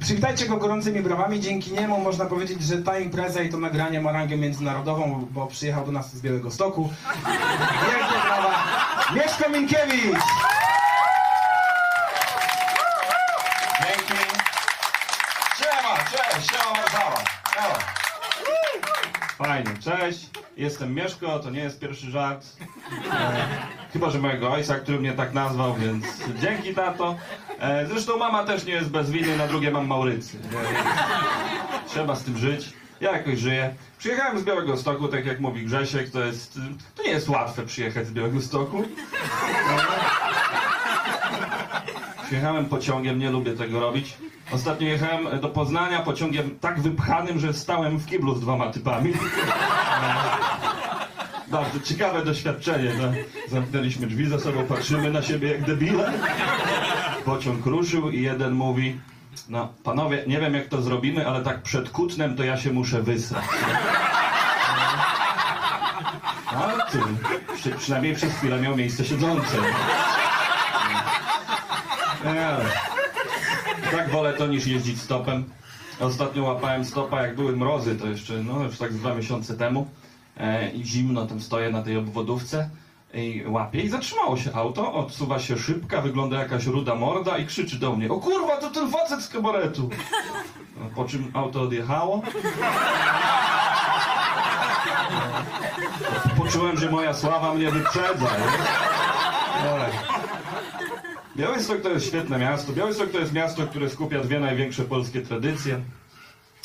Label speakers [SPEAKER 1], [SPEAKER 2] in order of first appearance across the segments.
[SPEAKER 1] Przywitajcie go gorącymi brawami. Dzięki niemu można powiedzieć, że ta impreza i to nagranie ma rangę międzynarodową, bo przyjechał do nas z Białego Stoku. Wielkie brawa. Mieszko Minkiewicz!
[SPEAKER 2] Dzięki. Siema, cześć, siema Warszawa. Siema. Fajnie, cześć. Jestem Mieszko, to nie jest pierwszy żart. E, chyba, że mojego ojca, który mnie tak nazwał, więc dzięki tato. E, zresztą mama też nie jest bez winy, na drugie mam Maurycy. E, trzeba z tym żyć. Ja jakoś żyję. Przyjechałem z Białego Stoku, tak jak mówi Grzesiek, to jest... To nie jest łatwe przyjechać z Białego Stoku. Przyjechałem pociągiem, nie lubię tego robić. Ostatnio jechałem do Poznania pociągiem tak wypchanym, że stałem w kiblu z dwoma typami. E, Bardzo ciekawe doświadczenie. No. Zamknęliśmy drzwi za sobą, patrzymy na siebie jak debile. Pociąg ruszył i jeden mówi no panowie, nie wiem jak to zrobimy, ale tak przed kutnem to ja się muszę wysrać. A ty, przy, przynajmniej przez chwilę miał miejsce siedzące. Tak wolę to niż jeździć stopem. Ostatnio łapałem stopa, jak były mrozy, to jeszcze, no już tak dwa miesiące temu. E, I zimno, tam stoję na tej obwodówce i łapię i zatrzymało się auto, odsuwa się szybka, wygląda jakaś ruda morda i krzyczy do mnie, o kurwa, to ten facet z kabaretu. No, Po czym auto odjechało. Poczułem, że moja sława mnie wyprzedza. Białystok to jest świetne miasto. Białystok to jest miasto, które skupia dwie największe polskie tradycje,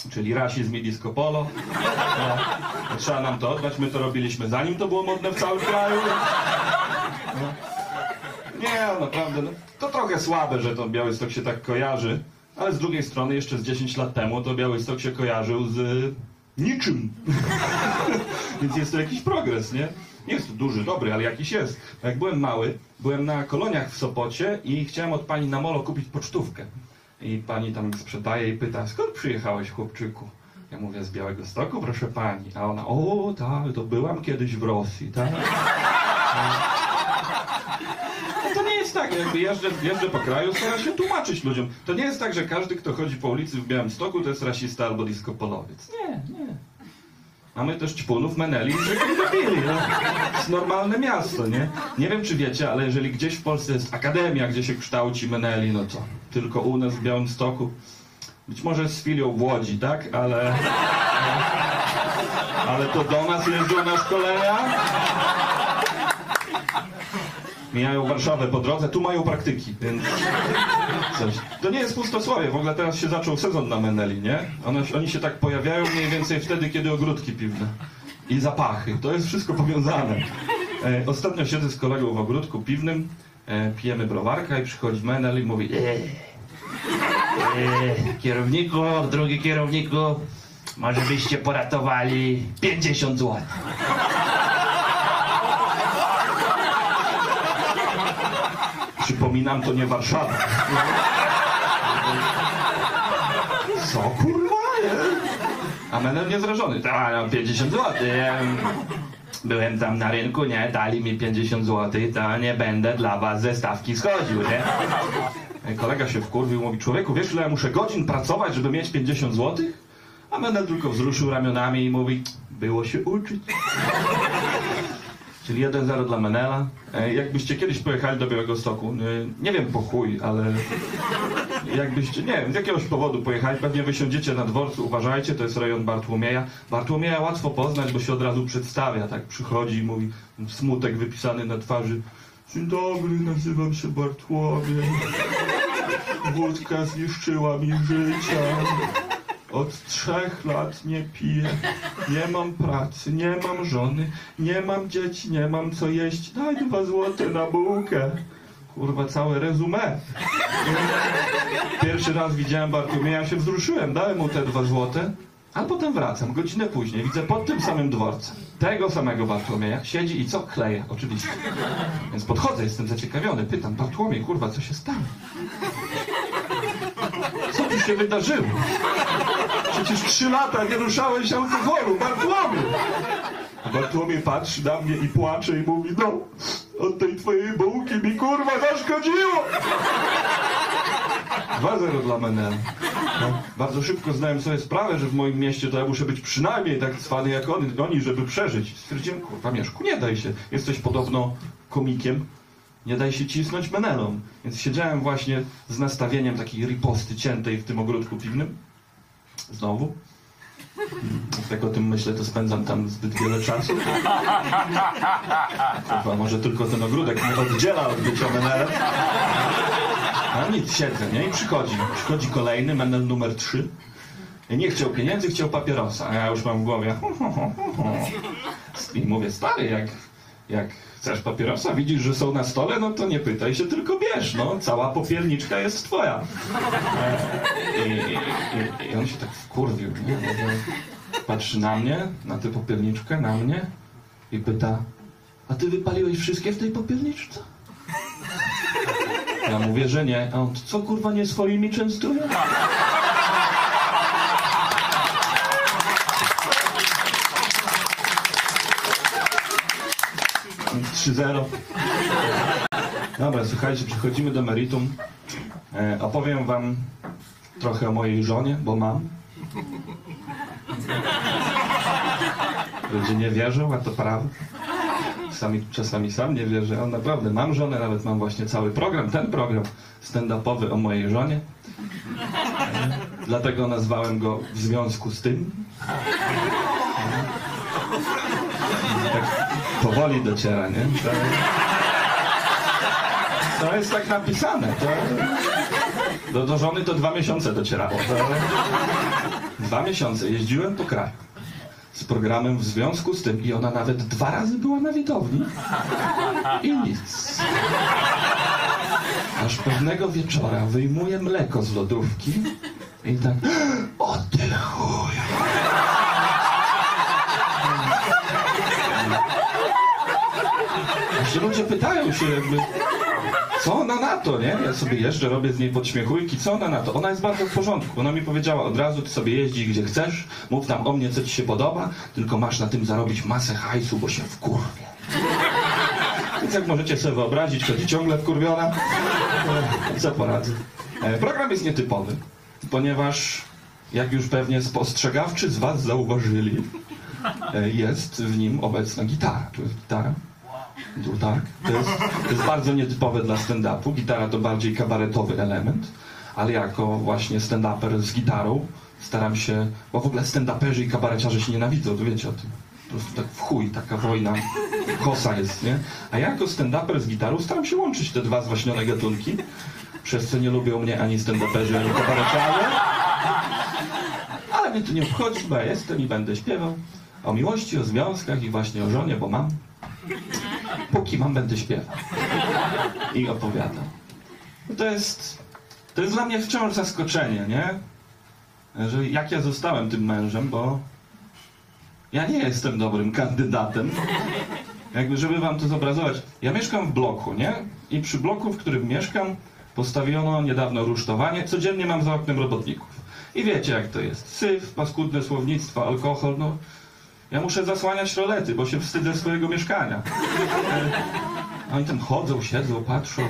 [SPEAKER 2] czyli rasizm i disco polo. No, trzeba nam to oddać, my to robiliśmy zanim to było modne w całym kraju. No. Nie, naprawdę, no, to trochę słabe, że to Białystok się tak kojarzy, ale z drugiej strony jeszcze z 10 lat temu to Białystok się kojarzył z y, niczym. Więc jest to jakiś progres, nie? Nie jest to duży, dobry, ale jakiś jest. Jak byłem mały, byłem na koloniach w Sopocie i chciałem od pani na molo kupić pocztówkę. I pani tam sprzedaje i pyta, skąd przyjechałeś, chłopczyku? Ja mówię, z Białego Stoku, proszę pani. A ona, o tak, to byłam kiedyś w Rosji, tak? No to nie jest tak, jakby jeżdżę, jeżdżę po kraju, staram się tłumaczyć ludziom. To nie jest tak, że każdy, kto chodzi po ulicy w Białymstoku, to jest rasista albo diskopolowiec. Nie, nie. Mamy też ćpunów, meneli i no. To jest normalne miasto, nie? Nie wiem, czy wiecie, ale jeżeli gdzieś w Polsce jest akademia, gdzie się kształci meneli, no to tylko u nas w Białymstoku. Być może z filią w Łodzi, tak? Ale... Ale to do nas jeżdżą na szkolenia? Mijają Warszawę po drodze, tu mają praktyki, więc coś. To nie jest pustosłowie, w ogóle teraz się zaczął sezon na Meneli, nie? One, oni się tak pojawiają mniej więcej wtedy, kiedy ogródki piwne. I zapachy, to jest wszystko powiązane. E, ostatnio siedzę z kolegą w ogródku piwnym, e, pijemy browarka i przychodzi Menel i mówi e, e, kierowniku, drugi kierowniku, może byście poratowali 50 zł. Przypominam, to nie Warszawa. Co kurwa? A Menel niezrażony. Tak, no 50 zł. Byłem tam na rynku, nie? Dali mi 50 zł, to nie będę dla was ze stawki schodził, nie? Kolega się wkurwił, mówi, człowieku, wiesz ile ja muszę godzin pracować, żeby mieć 50 zł? A Menel tylko wzruszył ramionami i mówi, było się uczyć. Czyli 1-0 dla Menela. E, Jakbyście kiedyś pojechali do Białego Stoku, e, nie wiem po chuj, ale jakbyście, nie wiem, z jakiegoś powodu pojechali, pewnie wysiądziecie na dworcu, uważajcie, to jest rejon Bartłomieja. Bartłomieja łatwo poznać, bo się od razu przedstawia, tak przychodzi i mówi, smutek wypisany na twarzy. Dzień dobry, nazywam się Bartłomiej. Wódka zniszczyła mi życia. Od trzech lat nie piję, nie mam pracy, nie mam żony, nie mam dzieci, nie mam co jeść. Daj dwa złote na bułkę. Kurwa, całe rezumé. Pierwszy raz widziałem Bartłomieja, się wzruszyłem, dałem mu te dwa złote, a potem wracam, godzinę później, widzę pod tym samym dworcem tego samego Bartłomieja, siedzi i co? Kleje, oczywiście. Więc podchodzę, jestem zaciekawiony, pytam, Bartłomiej, kurwa, co się stało? Co tu się wydarzyło? Przecież trzy lata nie ruszałeś alkoholu, Bartłomiej! Bartłomiej patrzy na mnie i płacze i mówi, no, od tej twojej bułki mi kurwa zaszkodziło! 2-0 dla Menela. No, bardzo szybko zdałem sobie sprawę, że w moim mieście to ja muszę być przynajmniej tak cwany jak oni, oni żeby przeżyć. Stwierdziłem, kurwa Mieszku, nie daj się. Jesteś podobno komikiem. Nie daj się cisnąć menelą. Więc siedziałem właśnie z nastawieniem takiej riposty ciętej w tym ogródku piwnym. Znowu. Jak tak o tym myślę, to spędzam tam zbyt wiele czasu. Chyba może tylko ten ogródek mnie oddziela od bycia menelem. A nic, siedzę, nie? I przychodzi. Przychodzi kolejny, menel numer trzy. I nie chciał pieniędzy, chciał papierosa. A ja już mam w głowie. I mówię, stary, jak, jak chcesz papierosa, widzisz, że są na stole, no to nie pytaj się, tylko bierz, no. Cała popierniczka jest twoja. E, I, i, i on się tak wkurwił, nie? Patrzy na mnie, na tę popierniczkę, na mnie i pyta, a ty wypaliłeś wszystkie w tej popierniczce? Ja mówię, że nie. A on, co kurwa nie swoimi częstuje? Trzy zero. Dobra, słuchajcie, przechodzimy do meritum. E, opowiem wam trochę o mojej żonie, bo mam. Ludzie nie wierzą, a to prawda. Czasami, czasami sam nie wierzę, ale naprawdę mam żonę, nawet mam właśnie cały program, ten program stand-upowy o mojej żonie. E, Dlatego nazwałem go w związku z tym. Powoli dociera, nie? To, to jest tak napisane. To, do, do żony to dwa miesiące docierało. To, dwa miesiące jeździłem po kraju z programem w związku z tym i ona nawet dwa razy była na widowni i nic. Aż pewnego wieczora wyjmuje mleko z lodówki i tak o ty. Jeszcze ludzie pytają się jakby co ona na to, nie? Ja sobie jeżdżę, robię z niej podśmiechujki, co ona na to? Ona jest bardzo w porządku. Ona mi powiedziała od razu, ty sobie jeździ gdzie chcesz, mów tam o mnie, co ci się podoba, tylko masz na tym zarobić masę hajsu, bo się wkurwię. Więc jak możecie sobie wyobrazić, chodzi ciągle wkurwiona. E, Co poradzę. E, Program jest nietypowy, ponieważ jak już pewnie spostrzegawczy z was zauważyli, e, jest w nim obecna gitara. Tu jest gitara. Tu, tak. To jest, to jest bardzo nietypowe dla stand-upu. Gitara to bardziej kabaretowy element, ale jako właśnie stand-uper z gitarą staram się, bo w ogóle stand-uperzy i kabareciarze się nienawidzą, to wiecie o tym. Po prostu tak w chuj, taka wojna, kosa jest, nie? A ja jako stand-uper z gitarą staram się łączyć te dwa zwaśnione gatunki, przez co nie lubią mnie ani stand-uperzy, ani kabareciarze. Ale mnie to nie obchodzi, bo ja jestem i będę śpiewał o miłości, o związkach i właśnie o żonie, bo mam. Póki mam, będę śpiewał. I opowiadał. To jest, to jest dla mnie wciąż zaskoczenie, nie? Że jak ja zostałem tym mężem, bo ja nie jestem dobrym kandydatem. Jakby, żeby wam to zobrazować. Ja mieszkam w bloku, nie? I przy bloku, w którym mieszkam, postawiono niedawno rusztowanie. Codziennie mam za oknem robotników. I wiecie, jak to jest. Syf, paskudne słownictwo, alkohol, no... Ja muszę zasłaniać rolety, bo się wstydzę swojego mieszkania. Oni tam chodzą, siedzą, patrzą.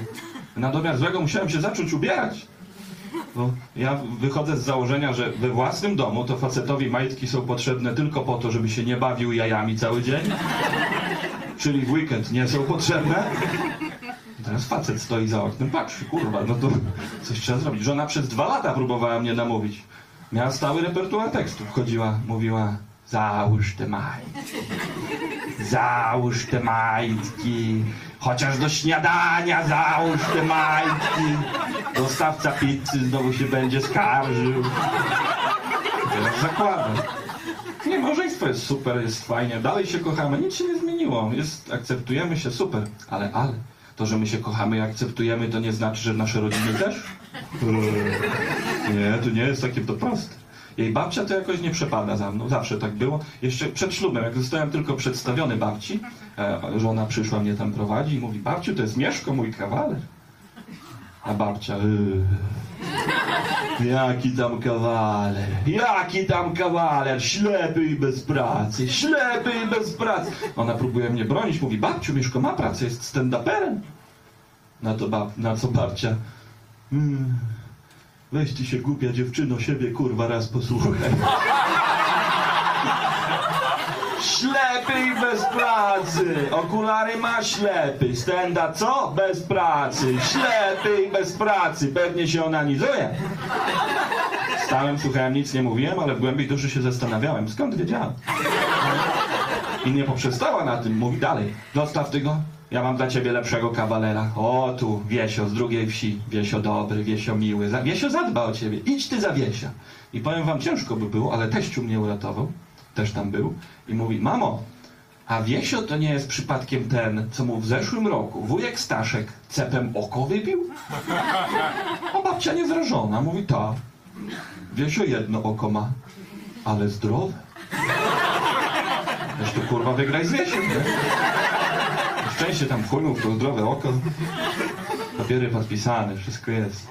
[SPEAKER 2] Na domiar złego musiałem się zacząć ubierać. Bo ja wychodzę z założenia, że we własnym domu to facetowi majtki są potrzebne tylko po to, żeby się nie bawił jajami cały dzień. Czyli w weekend nie są potrzebne. Teraz facet stoi za oknem, patrzy, kurwa, no to coś trzeba zrobić. Żona przez dwa lata próbowała mnie namówić. Miała stały repertuar tekstów. Chodziła, mówiła, załóż te majtki. Załóż te majtki. Chociaż do śniadania załóż te majtki. Dostawca pizzy znowu się będzie skarżył. Teraz zakładam. Nie, małżeństwo jest super, jest fajnie, dalej się kochamy, nic się nie zmieniło, jest, akceptujemy się, super, ale, ale, to, że my się kochamy i akceptujemy, to nie znaczy, że nasze rodziny też? Nie, to nie jest takie to proste. Jej babcia to jakoś nie przepada za mną, zawsze tak było. Jeszcze przed ślubem, jak zostałem tylko przedstawiony babci, e, żona przyszła mnie tam prowadzi i mówi, babciu, to jest Mieszko, mój kawaler. A babcia, yy. Jaki tam kawaler, jaki tam kawaler, ślepy i bez pracy, ślepy i bez pracy. Ona próbuje mnie bronić, mówi, babciu, Mieszko ma pracę, jest stand-uperem. Na, to bab, na co babcia, "Mm, Weź ty się głupia dziewczyno siebie kurwa raz posłuchaj. Ślepy i bez pracy. Okulary ma ślepy. Stenda co? Bez pracy. Ślepy i bez pracy. Pewnie się onanizuje. Stałem, słuchałem, nic nie mówiłem, ale w głębi duszy się zastanawiałem. Skąd wiedziałem? I nie poprzestała na tym. Mówi dalej. Dostaw ty go. Ja mam dla ciebie lepszego kawalera. O tu, Wiesio z drugiej wsi. Wiesio dobry, Wiesio miły. Wiesio zadba o ciebie. Idź ty za Wiesia. I powiem wam, ciężko by było, ale teściu mnie uratował. Też tam był. I mówi, mamo, a Wiesio to nie jest przypadkiem ten, co mu w zeszłym roku wujek Staszek cepem oko wybił? A babcia niezrażona. Mówi, ta. Wiesio jedno oko ma, ale zdrowe. Weź tu kurwa wygraj z Wiesiem, nie? Szczęście tam wchłonął w to zdrowe oko. Papiery podpisane, wszystko jest.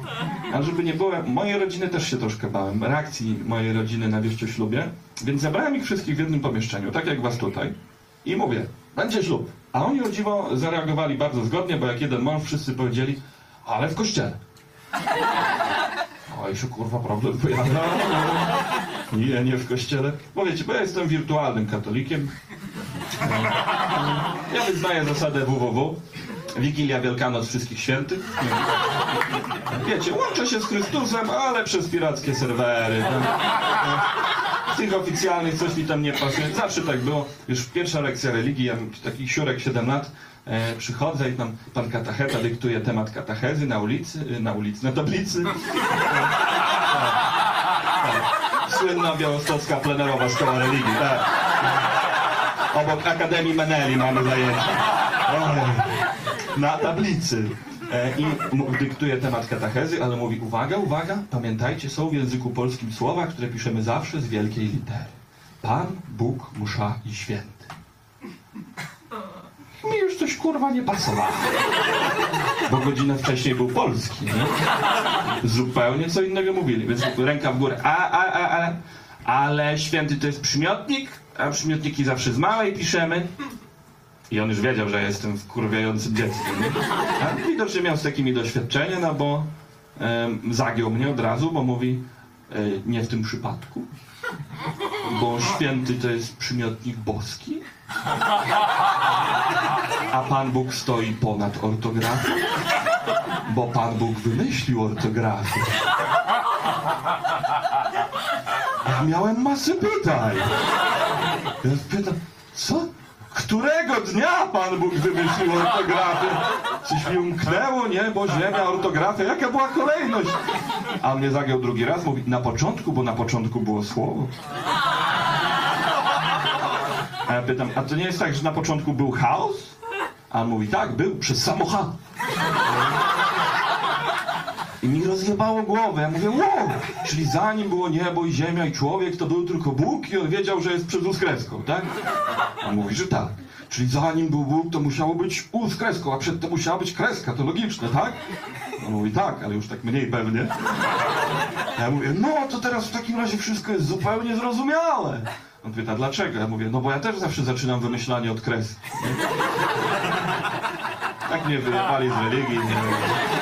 [SPEAKER 2] A żeby nie było, mojej rodziny też się troszkę bałem. Reakcji mojej rodziny na wieścioślubie. Więc zabrałem ich wszystkich w jednym pomieszczeniu, tak jak was tutaj. I mówię, będzie ślub. A oni o dziwo zareagowali bardzo zgodnie, bo jak jeden mąż wszyscy powiedzieli, ale w kościele. Oj, się kurwa problem pojawia. Nie, nie w kościele. Bo wiecie, bo ja jestem wirtualnym katolikiem. Ja wyznaję zasadę www. Wigilia, Wielkanoc, Wszystkich Świętych. Wiecie, łączę się z Chrystusem, ale przez pirackie serwery. Z tych oficjalnych coś mi tam nie pasuje. Zawsze tak było. Już pierwsza lekcja religii, ja taki siurek 7 lat, e, przychodzę i tam pan katacheta dyktuje temat katechezy na ulicy, e, na ulicy, na tablicy. Słynna białostocka plenerowa szkoła religii, tak. Obok Akademii Meneli mamy zajęcia. Oj, Na tablicy. E, I dyktuje temat katechezy, ale mówi, uwaga, uwaga, pamiętajcie, są w języku polskim słowa, które piszemy zawsze z wielkiej litery. Pan, Bóg, Musza i Święty. Mi już coś kurwa nie pasowało. Bo godzinę wcześniej był polski, nie? Zupełnie co innego mówili, więc ręka w górę. A, a, a, a, ale święty to jest przymiotnik, a przymiotniki zawsze z małej piszemy. I on już wiedział, że jestem wkurwiającym dzieckiem. A widocznie miał z takimi doświadczenia, no bo em, zagiął mnie od razu, bo mówi e, nie w tym przypadku. Bo święty to jest przymiotnik boski. A Pan Bóg stoi ponad ortografią. Bo Pan Bóg wymyślił ortografię. Ja miałem masę pytań. Ja pytam, co? Którego dnia Pan Bóg wymyślił ortografię? Coś mi umknęło, nie? Bo ziemia, ortografia, jaka była kolejność? A mnie zagiął drugi raz, mówi, na początku, bo na początku było słowo. A ja pytam, a to nie jest tak, że na początku był chaos? A on mówi, tak, był, przez samo H. I mi rozjebało głowę. Ja mówię, wow, czyli zanim było niebo i ziemia i człowiek, to był tylko Bóg i on wiedział, że jest przed U z kreską, tak? On mówi, że tak. Czyli zanim był Bóg, to musiało być U z kreską, a przedtem musiała być kreska, to logiczne, tak? On mówi, tak, ale już tak mniej pewnie. Ja mówię, no to teraz w takim razie wszystko jest zupełnie zrozumiałe. On pyta, dlaczego? Ja mówię, no bo ja też zawsze zaczynam wymyślanie od nie? Tak mnie wyjebali z religii. Nie.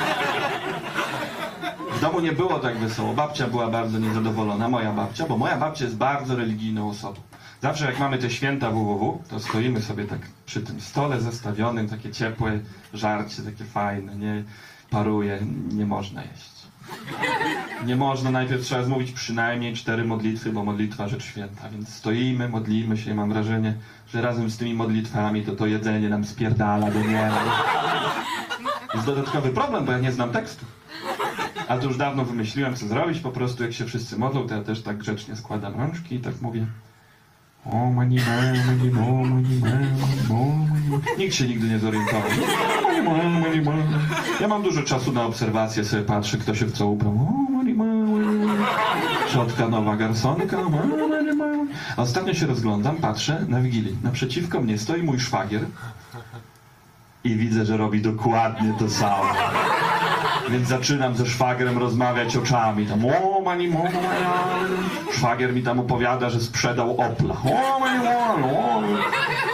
[SPEAKER 2] W domu nie było tak wesoło. Babcia była bardzo niezadowolona, moja babcia, bo moja babcia jest bardzo religijną osobą. Zawsze jak mamy te święta www, to stoimy sobie tak przy tym stole zastawionym, takie ciepłe żarcie, takie fajne, nie paruje, nie można jeść. Nie można, najpierw trzeba zmówić przynajmniej cztery modlitwy, bo modlitwa rzecz święta, więc stoimy, modlimy się i mam wrażenie, że razem z tymi modlitwami to to jedzenie nam spierdala do nieba. Jest dodatkowy problem, bo ja nie znam tekstu. A to już dawno wymyśliłem, co zrobić. Po prostu jak się wszyscy modlą, to ja też tak grzecznie składam rączki i tak mówię. O, mani, ma, mani, mo, mani, ma, mo, mani, ma. Nikt się nigdy nie zorientował. Mani, ma, mani, ma. Ja mam dużo czasu na obserwację, sobie patrzę, kto się w co ubrał. O, mani, ma, mani, ma. Ciotka nowa garsonka. Ostatnio się rozglądam, patrzę na Wigilii. Naprzeciwko mnie stoi mój szwagier i widzę, że robi dokładnie to samo. Więc zaczynam ze szwagrem rozmawiać oczami. Tam, o, mani, mo, Szwagier mi tam opowiada, że sprzedał Opla. O, mani, o.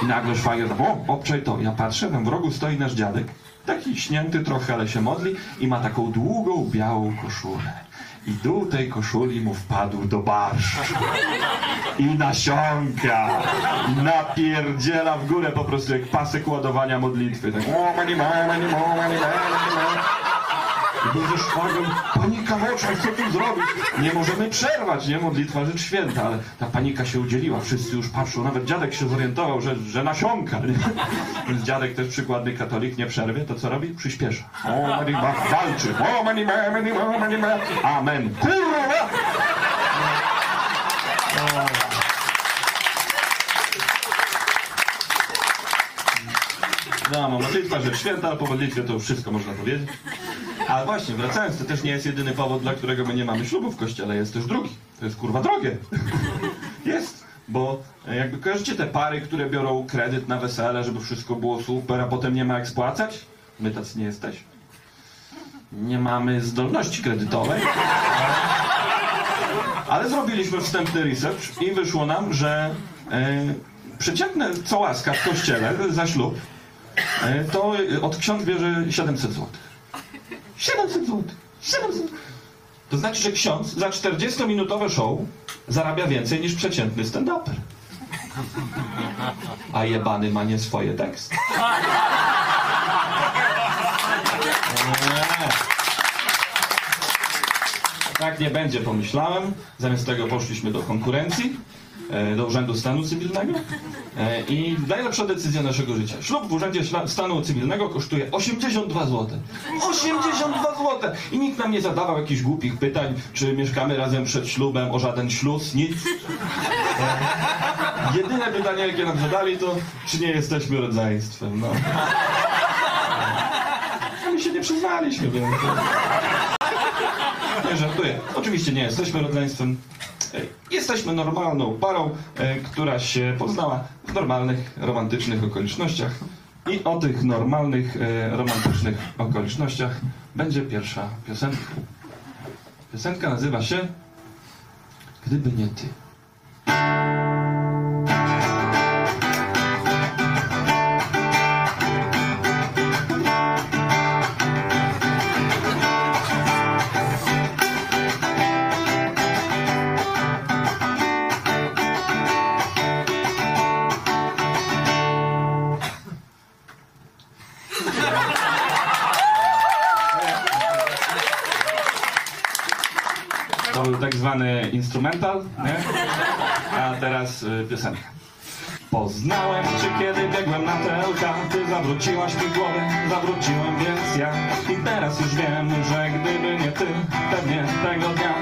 [SPEAKER 2] I nagle szwagier tam, o, obczaj to. Ja patrzę, tam w rogu stoi nasz dziadek. Taki śnięty trochę, ale się modli i ma taką długą, białą koszulę. I dół tej koszuli mu wpadł do barszczu. I nasionka. Napierdziela w górę po prostu jak pasek ładowania modlitwy. Tak. o, mani, ma, mani, mo, mani, ma, mani, ze szwagiem, panika w oczach, co tu zrobić? Nie możemy przerwać, nie? Modlitwa rzecz święta, ale ta panika się udzieliła, wszyscy już patrzą, nawet dziadek się zorientował, że, że nasiąka, nie? Więc dziadek też przykładny katolik nie przerwie, to co robi? Przyspiesza. O, mani, ma, walczy. O, mani, ma, mani, ma, mani, ma. Amen. Kurwa! No, modlitwa rzecz święta, ale po modlitwie to już wszystko można powiedzieć. Ale właśnie, wracając, to też nie jest jedyny powód, dla którego my nie mamy ślubu w kościele, jest też drugi. To jest kurwa drogie. Jest, bo e, jakby kojarzycie te pary, które biorą kredyt na wesele, żeby wszystko było super, a potem nie ma jak spłacać? My tacy nie jesteśmy. Nie mamy zdolności kredytowej. Ale zrobiliśmy wstępny research i wyszło nam, że e, przeciętne co łaska w kościele za ślub e, to od ksiądz bierze 700 zł. 700 zł. 700 To znaczy, że ksiądz za 40-minutowe show zarabia więcej niż przeciętny stand-uper. A jebany ma nie swoje teksty. Tak nie będzie, pomyślałem. Zamiast tego poszliśmy do konkurencji, do Urzędu Stanu Cywilnego e, i najlepsza decyzja naszego życia. Ślub w Urzędzie Stanu Cywilnego kosztuje 82 zł. 82 zł! I nikt nam nie zadawał jakichś głupich pytań, czy mieszkamy razem przed ślubem, o żaden śluz, nic. E, Jedyne pytanie, jakie nam zadali, to czy nie jesteśmy rodzeństwem. No. A my się nie przyznaliśmy, więc... Nie żartuję. Oczywiście nie jesteśmy rodzeństwem. Jesteśmy normalną parą, e, która się poznała w normalnych, romantycznych okolicznościach. I o tych normalnych, e, romantycznych okolicznościach będzie pierwsza piosenka. Piosenka nazywa się Gdyby nie ty. Zwany instrumental, nie? A teraz y, piosenka. Poznałem cię, kiedy biegłem na telka Ty zawróciłaś mi głowę, zawróciłem więc ja. I teraz już wiem, że gdyby nie ty Pewnie tego dnia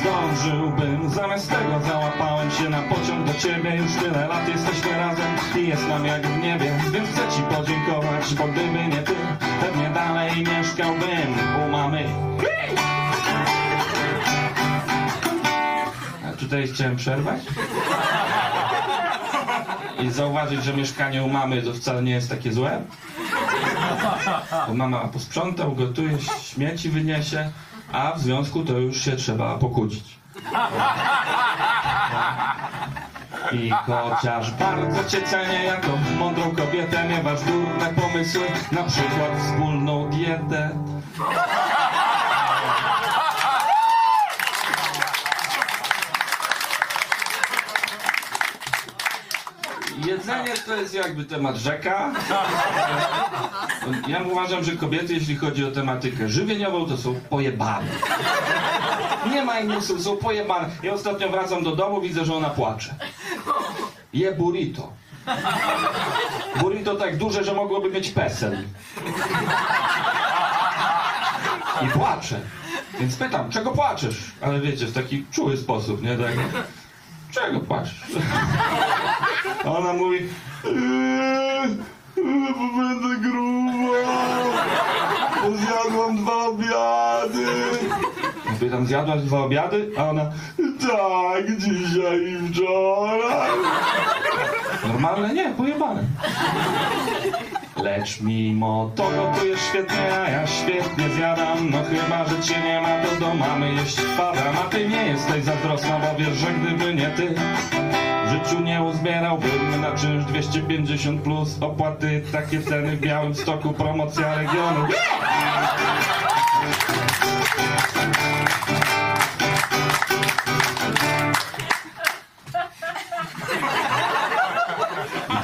[SPEAKER 2] zdążyłbym. Zamiast tego załapałem się na pociąg do ciebie. Już tyle lat jesteśmy razem i jest nam jak w niebie. Więc chcę ci podziękować, bo gdyby nie ty Pewnie dalej mieszkałbym u mamy tutaj chciałem przerwać i zauważyć, że mieszkanie u mamy to wcale nie jest takie złe. Bo mama posprząta, ugotuje, śmieci wyniesie, a w związku to już się trzeba pokłócić. I chociaż bardzo cię cenię jako mądrą kobietę, miewasz durne pomysły, na przykład wspólną dietę. Jedzenie to jest jakby temat rzeka. Ja uważam, że kobiety, jeśli chodzi o tematykę żywieniową, to są pojebane. Nie ma innych słów, są pojebane. Ja ostatnio wracam do domu, widzę, że ona płacze. Je burrito. Burrito tak duże, że mogłoby mieć PESEL. I płacze. Więc pytam, czego płaczesz? Ale wiecie, w taki czuły sposób, nie? Tak, czego płaczesz? Ona mówi eee, bo będę gruba, bo zjadłam dwa obiady. Ja Pytam, zjadłaś dwa obiady? A ona, tak, dzisiaj i wczoraj. Normalne? Nie, pojebane. Lecz mimo to gotujesz świetnie, a ja świetnie zjadam. No chyba, że cię nie ma, to do mamy jeść wpadam. A ty nie jesteś zazdrosna, bo wiesz, że gdyby nie ty w życiu nie uzbierałbym na czynsz 250 plus opłaty, takie ceny w białym stoku, promocja regionu.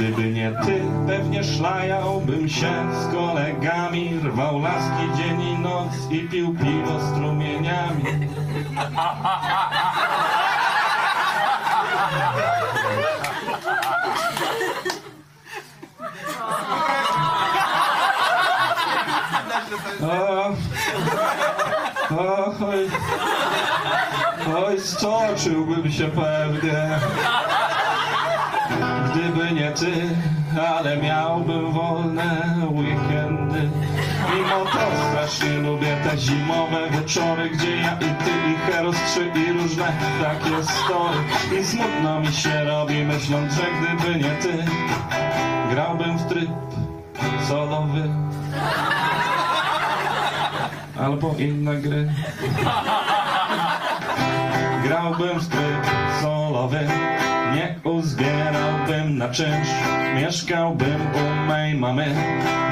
[SPEAKER 2] Gdyby nie ty, pewnie szlajałbym się z kolegami, rwał laski dzień i noc i pił piwo strumieniami. O, oj, oj, stoczyłbym się pewnie. Gdyby nie ty, ale miałbym wolne weekendy. Mimo to strasznie lubię te zimowe wieczory, gdzie ja i ty i Heros 3 i różne takie story. I smutno mi się robi myśląc, że gdyby nie ty, grałbym w tryb solowy. Albo inne gry. Grałbym w tryb solowy, nie uzbierałbym na czynsz, mieszkałbym u mej mamy,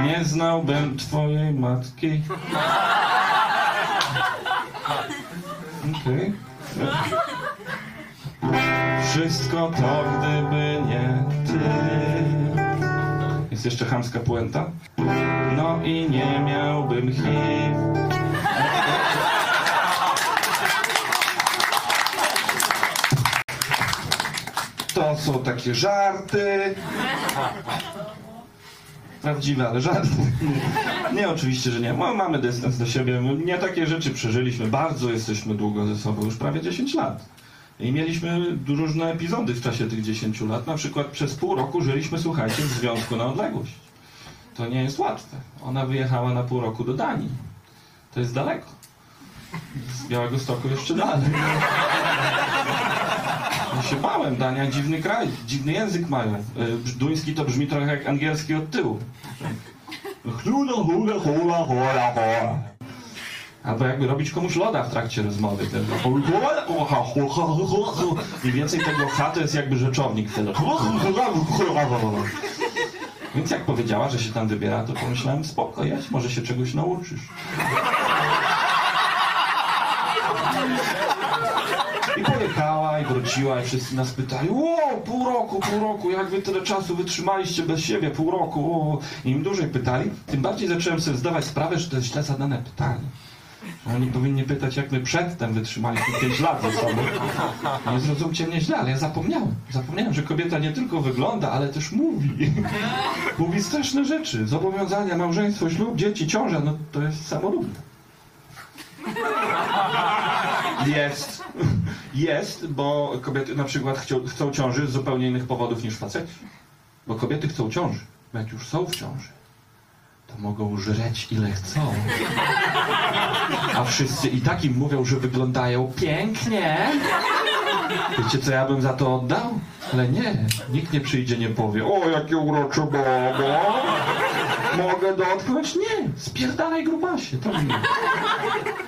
[SPEAKER 2] nie znałbym twojej matki. Okej. Wszystko to, gdyby nie ty. Jest jeszcze chamska puenta? No i nie miałbym HIV. To są takie żarty. Prawdziwe, ale żarty. Nie, oczywiście, że nie. Ma- Mamy dystans do siebie. Nie takie rzeczy przeżyliśmy. Bardzo jesteśmy długo ze sobą, już prawie 10 lat. I mieliśmy różne epizody w czasie tych 10 lat. Na przykład przez pół roku żyliśmy, słuchajcie, w związku na odległość. To nie jest łatwe. Ona wyjechała na pół roku do Danii. To jest daleko. Z Białego Stoku jeszcze dalej. Ja się bałem, Dania dziwny kraj, dziwny język mają. E, Duński to brzmi trochę jak angielski od tyłu. Hula, hula, hula, hula, hula. Albo jakby robić komuś loda w trakcie rozmowy. Mniej więcej tego H to jest jakby rzeczownik. Więc jak powiedziała, że się tam wybiera, to pomyślałem, spoko, jedź, może się czegoś nauczysz. I pojechała i wróciła i wszyscy nas pytali, wow, pół roku, pół roku, jak wy tyle czasu wytrzymaliście bez siebie, pół roku, o. I im dłużej pytali, tym bardziej zacząłem sobie zdawać sprawę, że to jest źle zadane pytanie. Oni powinni pytać, jak my przedtem wytrzymaliśmy 5 lat ze sobą. Nie zrozumcie mnie źle, ale ja zapomniałem. Zapomniałem, że kobieta nie tylko wygląda, ale też mówi. Mówi straszne rzeczy. Zobowiązania, małżeństwo, ślub, dzieci, ciąża, no to jest samolubne. Jest. Jest, bo kobiety na przykład chcą, chcą ciąży z zupełnie innych powodów niż faceci. Bo kobiety chcą ciąży. Jak już są w ciąży, to mogą żreć ile chcą. A wszyscy i tak im mówią, że wyglądają pięknie. Wiecie, co ja bym za to oddał? Ale nie, nikt nie przyjdzie, nie powie, o, jakie urocze babo. Mogę dotknąć? Nie, spierdalaj grubasie, to nie.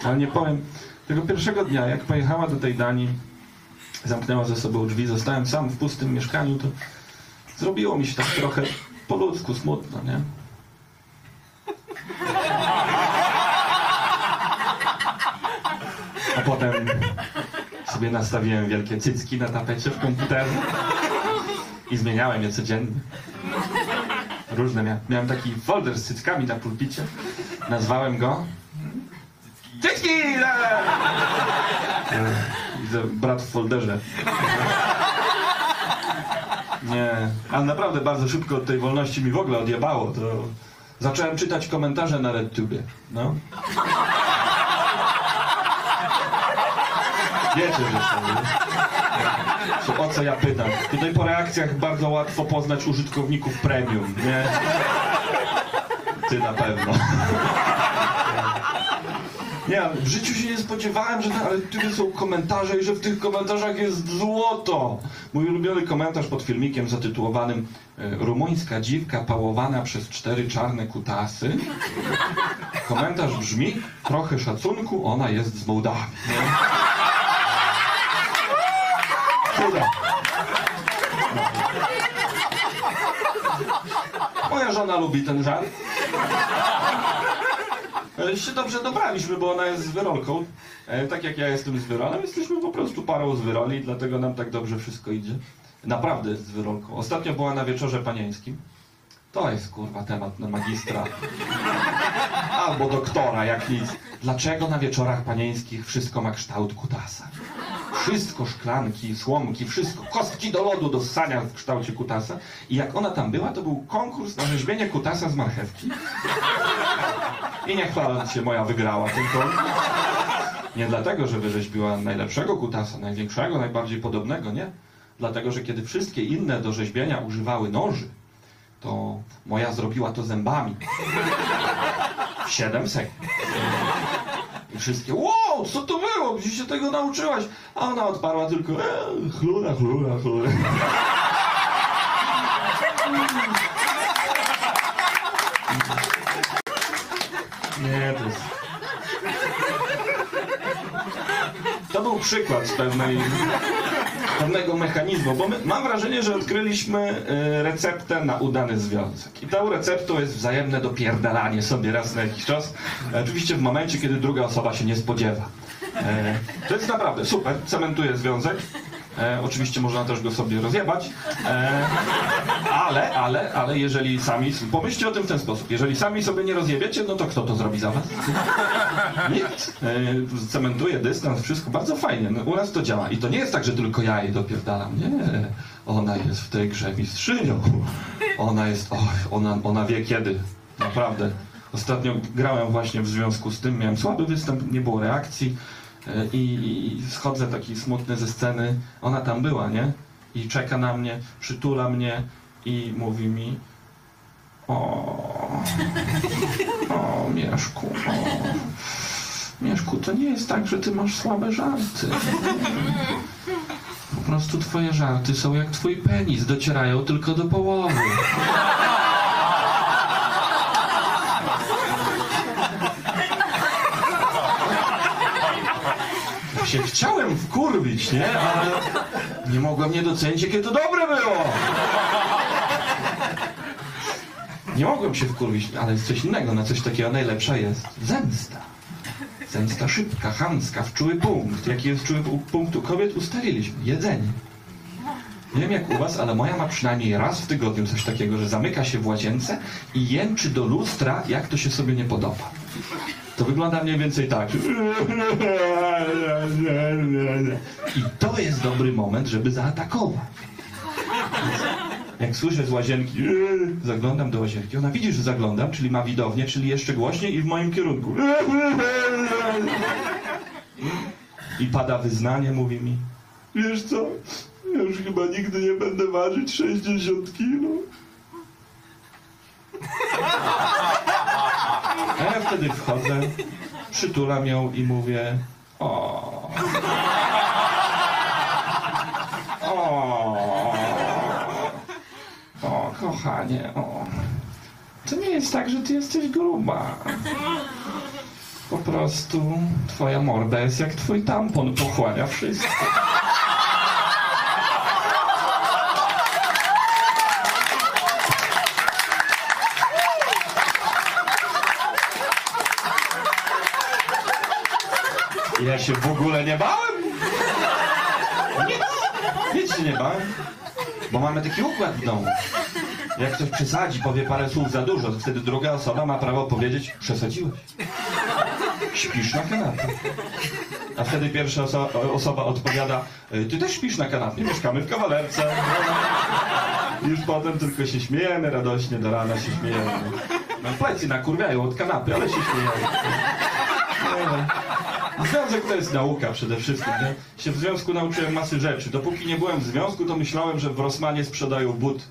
[SPEAKER 2] Ale nie powiem, tego pierwszego dnia, jak pojechała do tej Danii, zamknęła ze sobą drzwi, zostałem sam w pustym mieszkaniu, to zrobiło mi się tak trochę po ludzku smutno, nie? A potem sobie nastawiłem wielkie cycki na tapecie w komputerze i zmieniałem je codziennie. Różne miałem. Miałem taki folder z cyckami na pulpicie. Nazwałem go E, Widzę brat w folderze. Nie, ale naprawdę bardzo szybko od tej wolności mi w ogóle odjebało. To zacząłem czytać komentarze na RedTubie. No. Wiecie, że są. nie? O co ja pytam? Tutaj po reakcjach bardzo łatwo poznać użytkowników premium, nie? Ty na pewno. Nie, ale w życiu się nie spodziewałem, że na RedTubie są komentarze i że w tych komentarzach jest złoto. Mój ulubiony komentarz pod filmikiem zatytułowanym e, Rumuńska dziwka pałowana przez cztery czarne kutasy. Komentarz brzmi, trochę szacunku, ona jest z Mołdawii. Cuda. Moja żona lubi ten żart. E, się dobrze dobraliśmy, bo ona jest z wyrolką. E, tak jak ja jestem z wyrolem, jesteśmy po prostu parą z wyroli, dlatego nam tak dobrze wszystko idzie. Naprawdę z wyrolką. Ostatnio była na wieczorze panieńskim. To jest kurwa temat na magistra. Albo doktora, jak nic. Dlaczego na wieczorach panieńskich wszystko ma kształt kutasa? Wszystko, szklanki, słomki, wszystko, kostki do lodu do ssania w kształcie kutasa. I jak ona tam była, to był konkurs na rzeźbienie kutasa z marchewki. I nie chwaląc się, moja wygrała ten konkurs. Nie dlatego, że wyrzeźbiła najlepszego kutasa, największego, najbardziej podobnego, nie. Dlatego, że kiedy wszystkie inne do rzeźbienia używały noży, to moja zrobiła to zębami. W 7 sekund. I wszystkie, wow, co to było? Gdzie się tego nauczyłaś? A ona odparła tylko, e, chlura, chlura, chlura. Nie, to jest... To był przykład z pewnej, pewnego mechanizmu, bo my, mam wrażenie, że odkryliśmy e, receptę na udany związek. I tą receptą jest wzajemne dopierdalanie sobie raz na jakiś czas. Oczywiście w momencie, kiedy druga osoba się nie spodziewa. E, To jest naprawdę super, cementuje związek. E, oczywiście można też go sobie rozjebać, e, ale, ale, ale jeżeli sami, pomyślcie o tym w ten sposób, jeżeli sami sobie nie rozjebiecie, no to kto to zrobi za was? Nikt. E, cementuje dystans, wszystko bardzo fajnie. No, u nas to działa. I to nie jest tak, że tylko ja jej dopierdalam. Nie. Ona jest w tej grze mistrzynią. Ona jest, oj, ona, ona wie kiedy. Naprawdę. Ostatnio grałem właśnie w związku z tym, miałem słaby występ, nie było reakcji i, i schodzę taki smutny ze sceny. Ona tam była, nie? I czeka na mnie, przytula mnie i mówi mi o, o Mieszku, o. Mieszku, to nie jest tak, że ty masz słabe żarty. Po prostu twoje żarty są jak twój penis, docierają tylko do połowy. Się chciałem wkurwić, nie? Ale nie mogłem nie docenić, jakie to dobre było. Nie mogłem się wkurwić, ale jest coś innego, na coś takiego najlepsza jest zemsta. Zemsta szybka, chamska, w czuły punkt. Jaki jest czuły pu- punkt u kobiet? Ustaliliśmy. Jedzenie. Nie wiem jak u was, ale moja ma przynajmniej raz w tygodniu coś takiego, że zamyka się w łazience i jęczy do lustra, jak to się sobie nie podoba. To wygląda mniej więcej tak. I to jest dobry moment, żeby zaatakować. Jak słyszę z łazienki, zaglądam do łazienki. Ona widzi, że zaglądam, czyli ma widownię, czyli jeszcze głośniej i w moim kierunku. I pada wyznanie, mówi mi, wiesz co, ja już chyba nigdy nie będę ważyć 60 kilo. A ja wtedy wchodzę, przytulam ją i mówię, o. O. O, kochanie, o. To nie jest tak, że ty jesteś gruba. Po prostu twoja morda jest jak twój tampon, pochłania wszystko. Ja się w ogóle nie bałem. Nic, nic się nie bałem. Bo mamy taki układ w domu. Jak ktoś przesadzi, powie parę słów za dużo, to wtedy druga osoba ma prawo powiedzieć, przesadziłeś. Śpisz na kanapie. A wtedy pierwsza oso- osoba odpowiada, "Y, ty też śpisz na kanapie, mieszkamy w kawalerce. Już potem tylko się śmiejemy, radośnie do rana się śmiejemy. No, plecy nakurwiają od kanapy, ale się śmieją. Związek to jest nauka przede wszystkim. Nie? Się w związku nauczyłem masy rzeczy. Dopóki nie byłem w związku, to myślałem, że w Rosmanie sprzedają but.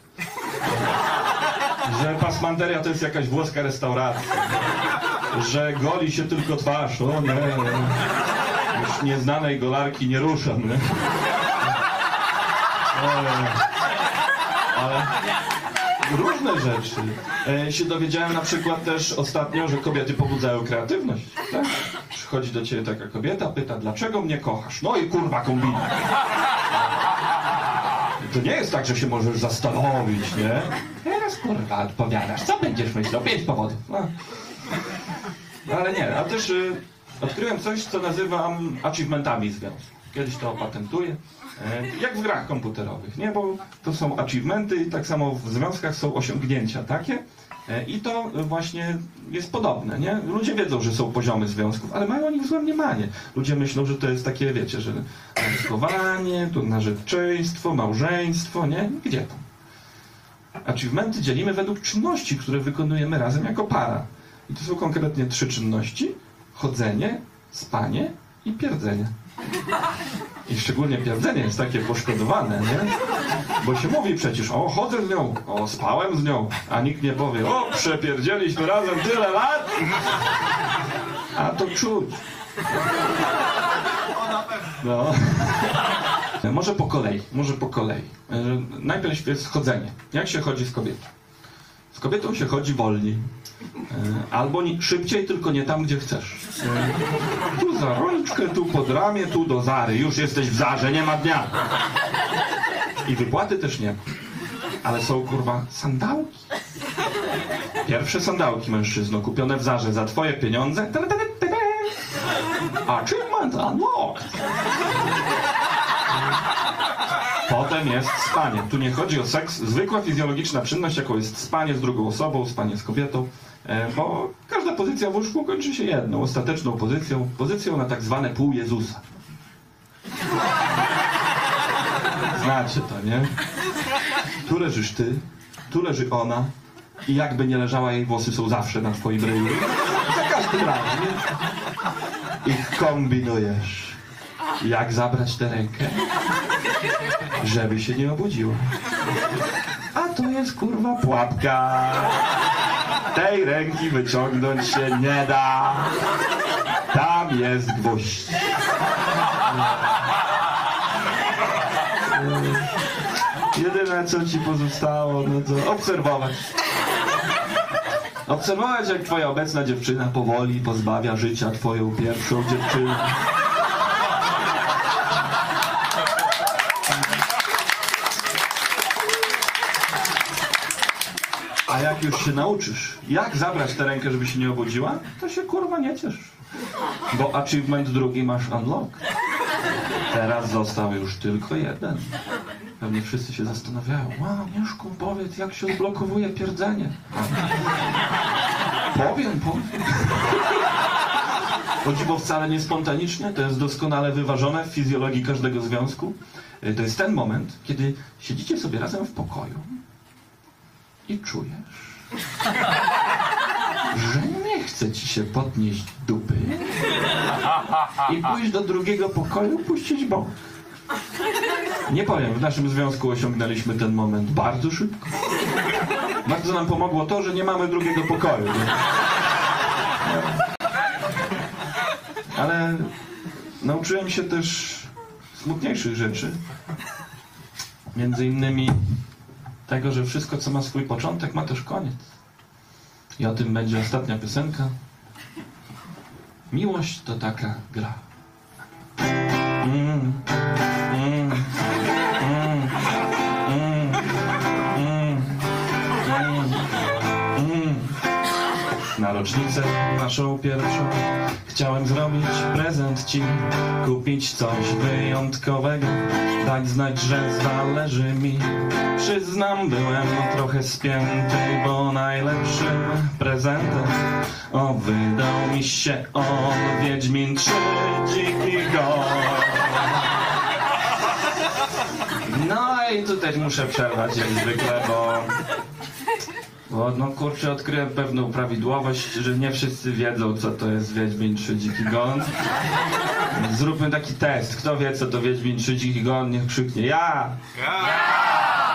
[SPEAKER 2] Że pasmanteria to jest jakaś włoska restauracja. Że goli się tylko twarz. O nie. Już nieznanej golarki nie ruszam. Nie? Ojej. Ale różne rzeczy. E, się dowiedziałem na przykład też ostatnio, że kobiety pobudzają kreatywność. Tak? Przychodzi do ciebie taka kobieta, pyta, dlaczego mnie kochasz? No i kurwa kombina. To nie jest tak, że się możesz zastanowić, nie? Teraz kurwa odpowiadasz, co będziesz myślał? Pięć powodów. No. No, Ale nie, a też y, odkryłem coś, co nazywam achievementami związku. kiedyś to opatentuję. E, Jak w grach komputerowych, nie? Bo to są achievementy tak samo w związkach są osiągnięcia takie. E, I to właśnie jest podobne, nie? Ludzie wiedzą, że są poziomy związków, ale mają o nich złe mniemanie. Ludzie myślą, że to jest takie, wiecie, że narzeczkowanie, to narzeczeństwo, małżeństwo, nie? Gdzie tam? Achievementy dzielimy według czynności, które wykonujemy razem jako para. I to są konkretnie trzy czynności. Chodzenie, spanie i pierdzenie. I szczególnie pierdzenie jest takie poszkodowane, nie? Bo się mówi przecież, o chodzę z nią, o spałem z nią, a nikt nie powie, o przepierdzieliśmy razem tyle lat. A to czuć. No. Może po kolei, może po kolei. E, Najpierw jest chodzenie. Jak się chodzi z kobietą? Z kobietą się chodzi wolniej. E, Albo szybciej, tylko nie tam, gdzie chcesz. E, Tu za rączkę, tu pod ramię, tu do Zary. Już jesteś w Zarze, nie ma dnia. I wypłaty też nie ma. Ale są, kurwa, sandałki. Pierwsze sandałki, mężczyzno, kupione w Zarze za twoje pieniądze. Tele, tele. Achievement unlocked. Potem jest spanie. Tu nie chodzi o seks. Zwykła fizjologiczna czynność, jaką jest spanie z drugą osobą, spanie z kobietą, e, bo każda pozycja w łóżku kończy się jedną, ostateczną pozycją, pozycją na tak zwane pół Jezusa. Znacie to, nie? Tu leżysz ty, tu leży ona i jakby nie leżała, jej włosy są zawsze na twoim ryju. Za każdym razem? I kombinujesz, jak zabrać tę rękę, żeby się nie obudziła. A tu jest kurwa pułapka. Tej ręki wyciągnąć się nie da. Tam jest gwóźdź. Jedyne co ci pozostało, no to obserwować. Obserwować jak twoja obecna dziewczyna powoli pozbawia życia twoją pierwszą dziewczynę. A jak już się nauczysz, jak zabrać tę rękę, żeby się nie obudziła, to się kurwa nie ciesz. Bo achievement drugi masz unlock. Teraz został już tylko jeden. Pewnie wszyscy się zastanawiają. Wow, Mieszku, powiedz, jak się odblokowuje pierdzenie. Powiem, powiem. Chodzi, bo wcale nie spontanicznie, to jest doskonale wyważone w fizjologii każdego związku. Y, To jest ten moment, kiedy siedzicie sobie razem w pokoju i czujesz, że nie chce ci się podnieść dupy i pójść do drugiego pokoju, puścić bok. Nie powiem, w naszym związku osiągnęliśmy ten moment bardzo szybko. Bardzo nam pomogło to, że nie mamy drugiego pokoju. Ale nauczyłem się też smutniejszych rzeczy. Między innymi tego, że wszystko, co ma swój początek, ma też koniec. I o tym będzie ostatnia piosenka. Miłość to taka gra. Mm, rocznicę naszą pierwszą chciałem zrobić prezent ci, kupić coś wyjątkowego, dać znać, że zależy mi. Przyznam, byłem trochę spięty, bo najlepszym prezentem o wydał mi się on Wiedźmin 3 dziki gon. No i tutaj muszę przerwać jak zwykle, bo bo no kurczę, odkryłem pewną prawidłowość, że nie wszyscy wiedzą, co to jest Wiedźmin 3 Dziki Gon. Zróbmy taki test. Kto wie, co to Wiedźmin 3 Dziki Gon, niech krzyknie ja.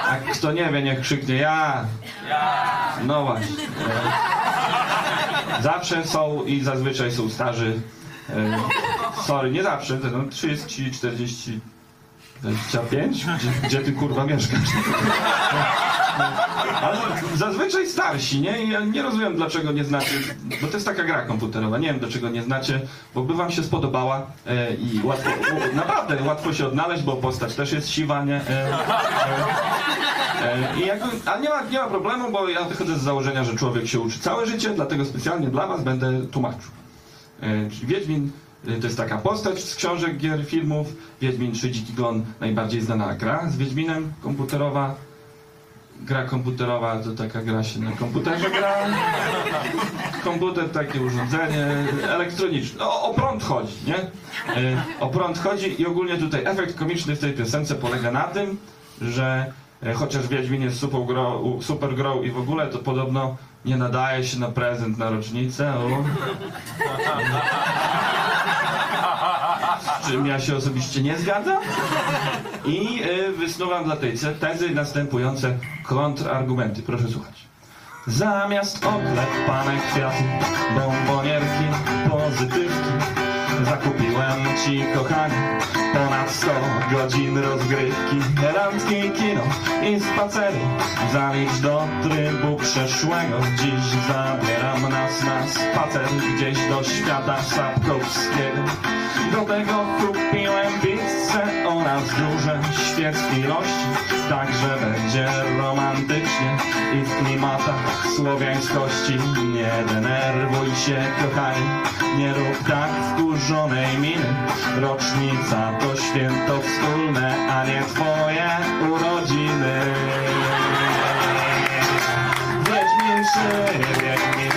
[SPEAKER 2] A kto nie wie, niech krzyknie ja. No właśnie. Zawsze są i zazwyczaj są starzy. E, Sorry, nie zawsze. to No, 30, 40, 25? Gdzie, gdzie ty kurwa mieszkasz? Ale zazwyczaj starsi, nie? Ja nie rozumiem, dlaczego nie znacie, bo to jest taka gra komputerowa, nie wiem, dlaczego nie znacie, bo by wam się spodobała e, i łatwo, u, naprawdę łatwo się odnaleźć, bo postać też jest siwa, nie? E, e, e, I jakby, a nie ma, nie ma problemu, bo ja wychodzę z założenia, że człowiek się uczy całe życie, dlatego specjalnie dla was będę tłumaczył. E, czyli Wiedźmin Y, To jest taka postać z książek, gier, filmów. Wiedźmin 3 Dziki Gon, najbardziej znana gra z Wiedźminem, komputerowa. Gra komputerowa to taka gra się na komputerze gra. Komputer, takie urządzenie elektroniczne. O, o prąd chodzi, nie? Y, O prąd chodzi i ogólnie tutaj efekt komiczny w tej piosence polega na tym, że e, chociaż Wiedźmin jest super grą, super grą i w ogóle to podobno nie nadaje się na prezent na rocznicę. O. Z czym ja się osobiście nie zgadzam. I y, wysnuwam dla tej tezy następujące kontrargumenty. Proszę słuchać. Zamiast oklepanej kwiaty, bombonierki, pozytywki Zakupiłem ci, kochanie, ponad 100 godzin rozgrywki Randki, kino i spacery Zalicz do trybu przeszłego Dziś zabieram nas na spacer Gdzieś do świata Sapkowskiego Do tego kupiłem pizzę oraz duże świeckie ilości Także będzie romantycznie. I w klimatach słowiańskości Nie denerwuj się kochani, nie rób tak wkurzonej miny. Rocznica to święto wspólne, a nie twoje urodziny. Wiedźmin trzy, Wiedźmin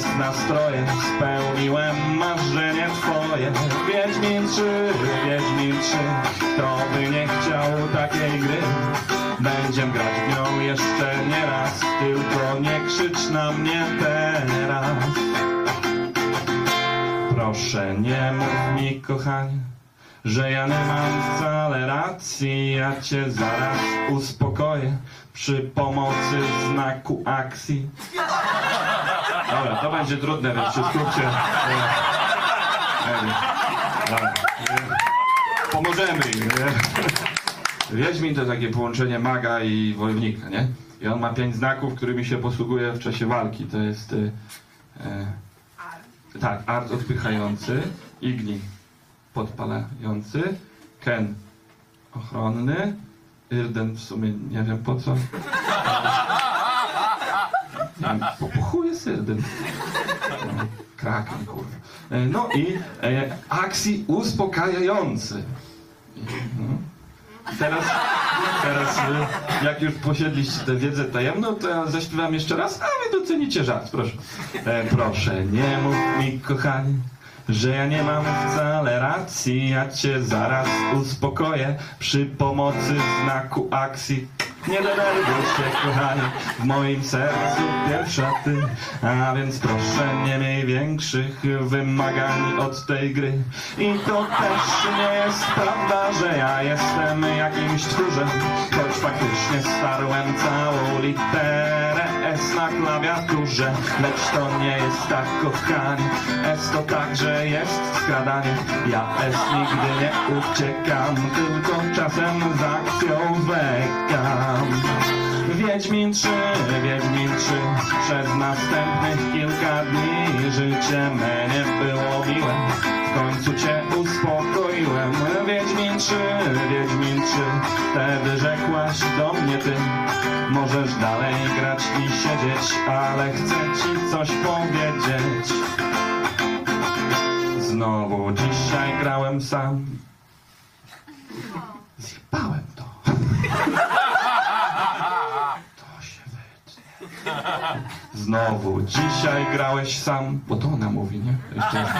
[SPEAKER 2] jest nastrojem Spełniłem marzenie twoje. Wiedźmin 3, Wiedźmin 3 Kto by nie chciał takiej gry? Będziem grać w nią jeszcze nie raz Tylko nie krzycz na mnie teraz. Proszę nie mów mi kochanie że ja nie mam wcale racji, ja cię zaraz uspokoję przy pomocy znaku akcji. Dobra, to będzie trudne, więc się skupcie. E, e, dobra, e, Pomożemy im, nie? Wiedźmin to takie połączenie maga i wojownika, nie? I on ma pięć znaków, którymi się posługuje w czasie walki. To jest... E, tak, art odpychający, igni podpalający, ken ochronny, irden w sumie nie wiem po co. No, Kraken, kurwa. E, No i e, akcji uspokajający. Mhm. Teraz, teraz e, jak już posiedliście tę wiedzę tajemną, to ja zaśpiewam jeszcze raz, a wy docenicie żart, proszę. E, proszę, nie mów mi, kochanie, że ja nie mam wcale racji, ja cię zaraz uspokoję przy pomocy znaku akcji. Nie denerwuj się, kochanie, w moim sercu pierwsza ty, a więc proszę nie miej większych wymagań od tej gry. I to też nie jest prawda, że ja jestem jakimś tchórzem, choć faktycznie starłem całą literę S na klawiaturze, lecz to nie jest tak, kochanie. S to także jest skradanie. Ja S nigdy nie uciekam, tylko czasem z akcją zwlekam. Wiedźmin 3, Wiedźmin 3 Przez następnych kilka dni Życie me nie było miłe W końcu cię uspokoiłem. Wiedźmin 3, Wiedźmin 3 Wtedy rzekłaś do mnie ty. Możesz dalej grać i siedzieć Ale chcę ci coś powiedzieć. Znowu dzisiaj grałem sam. Zjebałem to. To się wytnie. Znowu dzisiaj grałeś sam, bo to ona mówi, nie? Jeszcze raz.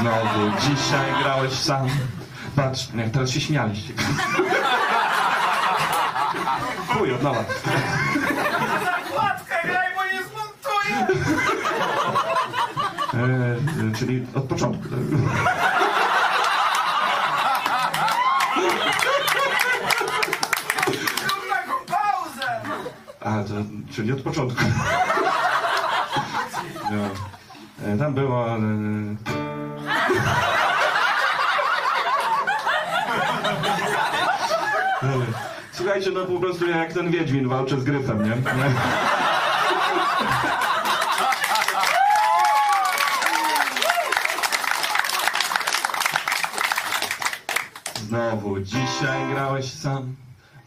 [SPEAKER 2] Znowu dzisiaj grałeś sam. Patrz, nie, teraz się śmialiście. Chuj, od nowa.
[SPEAKER 3] Kładkę graj, bo nie zmontuję!
[SPEAKER 2] E, e, czyli od początku. tak?
[SPEAKER 3] Zrób taką pauzę!
[SPEAKER 2] A, to, czyli od początku. No. E, Tam było... e, Słuchajcie, no po prostu ja jak ten Wiedźmin walczę z gryfem, nie? Znowu dzisiaj grałeś sam.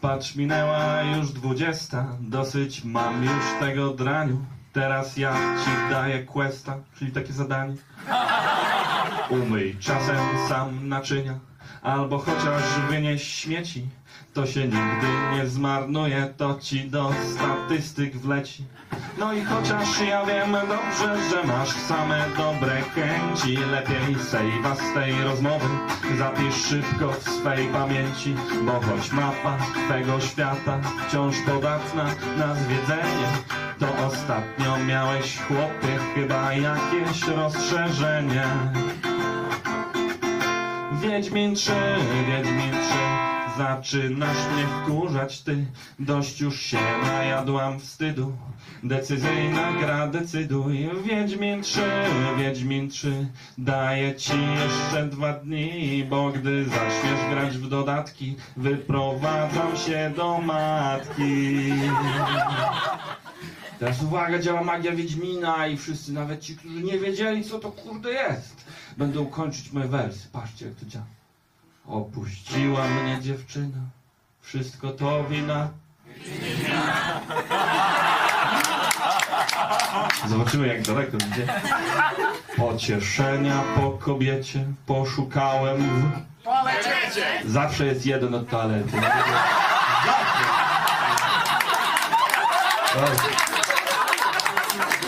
[SPEAKER 2] Patrz, minęła już dwudziesta. Dosyć mam już tego draniu. Teraz ja ci daję questa, czyli takie zadanie. Umyj czasem sam naczynia, albo chociaż wynieś śmieci. To się nigdy nie zmarnuje, to ci do statystyk wleci. No i chociaż ja wiem dobrze, że masz same dobre chęci, lepiej sejwa z tej rozmowy zapisz szybko w swej pamięci, bo choć mapa twego świata wciąż podatna na zwiedzenie, to ostatnio miałeś chłopie chyba jakieś rozszerzenie. Wiedźmin 3, Wiedźmin 3 Zaczynasz mnie wkurzać ty Dość już się najadłam wstydu Decyzyjna gra, decyduj Wiedźmin 3, Wiedźmin 3 Daję ci jeszcze dwa dni Bo gdy zaczniesz grać w dodatki Wyprowadzam się do matki Teraz uwaga, działa magia Wiedźmina i wszyscy, nawet ci, którzy nie wiedzieli, co to kurde jest, będą kończyć moje wersy. Patrzcie, jak to działa. Opuściła mnie dziewczyna, wszystko to wina. Zobaczymy, jak daleko idzie. Pocieszenia po kobiecie poszukałem w... Zawsze jest jeden od. Dobra.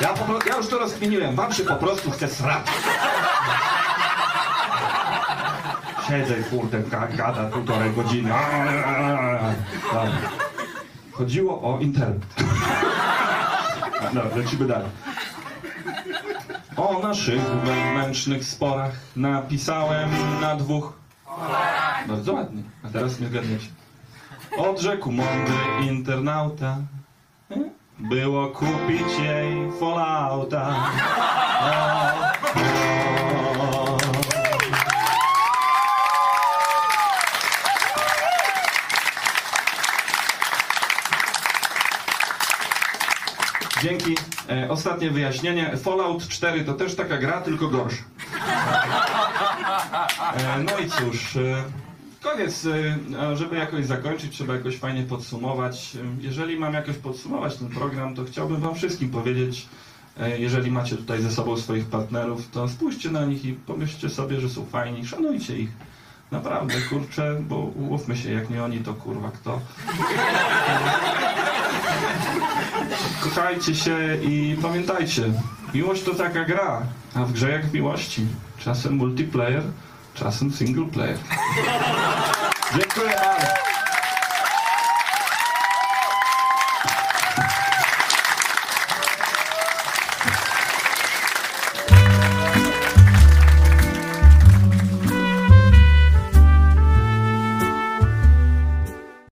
[SPEAKER 2] Ja, po, ja już to rozkminiłem. Wam się po prostu chce srać. Siedzę kurde, ga- gada półtorej godziny. Dobra. Chodziło o internet. No, lecimy dalej. O naszych wewnętrznych sporach napisałem na dwóch. Bardzo ładnie. A teraz nie zgadniecie. Odrzekł mądry internauta. Było kupić jej Fallouta. Dzięki. E, ostatnie wyjaśnienie. Fallout 4 to też taka gra, tylko gorsza. E, no i cóż, e, koniec. E, żeby jakoś zakończyć, trzeba jakoś fajnie podsumować. E, Jeżeli mam jakoś podsumować ten program, to chciałbym wam wszystkim powiedzieć, e, jeżeli macie tutaj ze sobą swoich partnerów, to spójrzcie na nich i pomyślcie sobie, że są fajni, szanujcie ich. Naprawdę, kurczę, bo umówmy się, jak nie oni, to kurwa kto. Kochajcie się i pamiętajcie, miłość to taka gra, a w grze jak miłości. Czasem multiplayer, czasem single player. Dziękuję bardzo.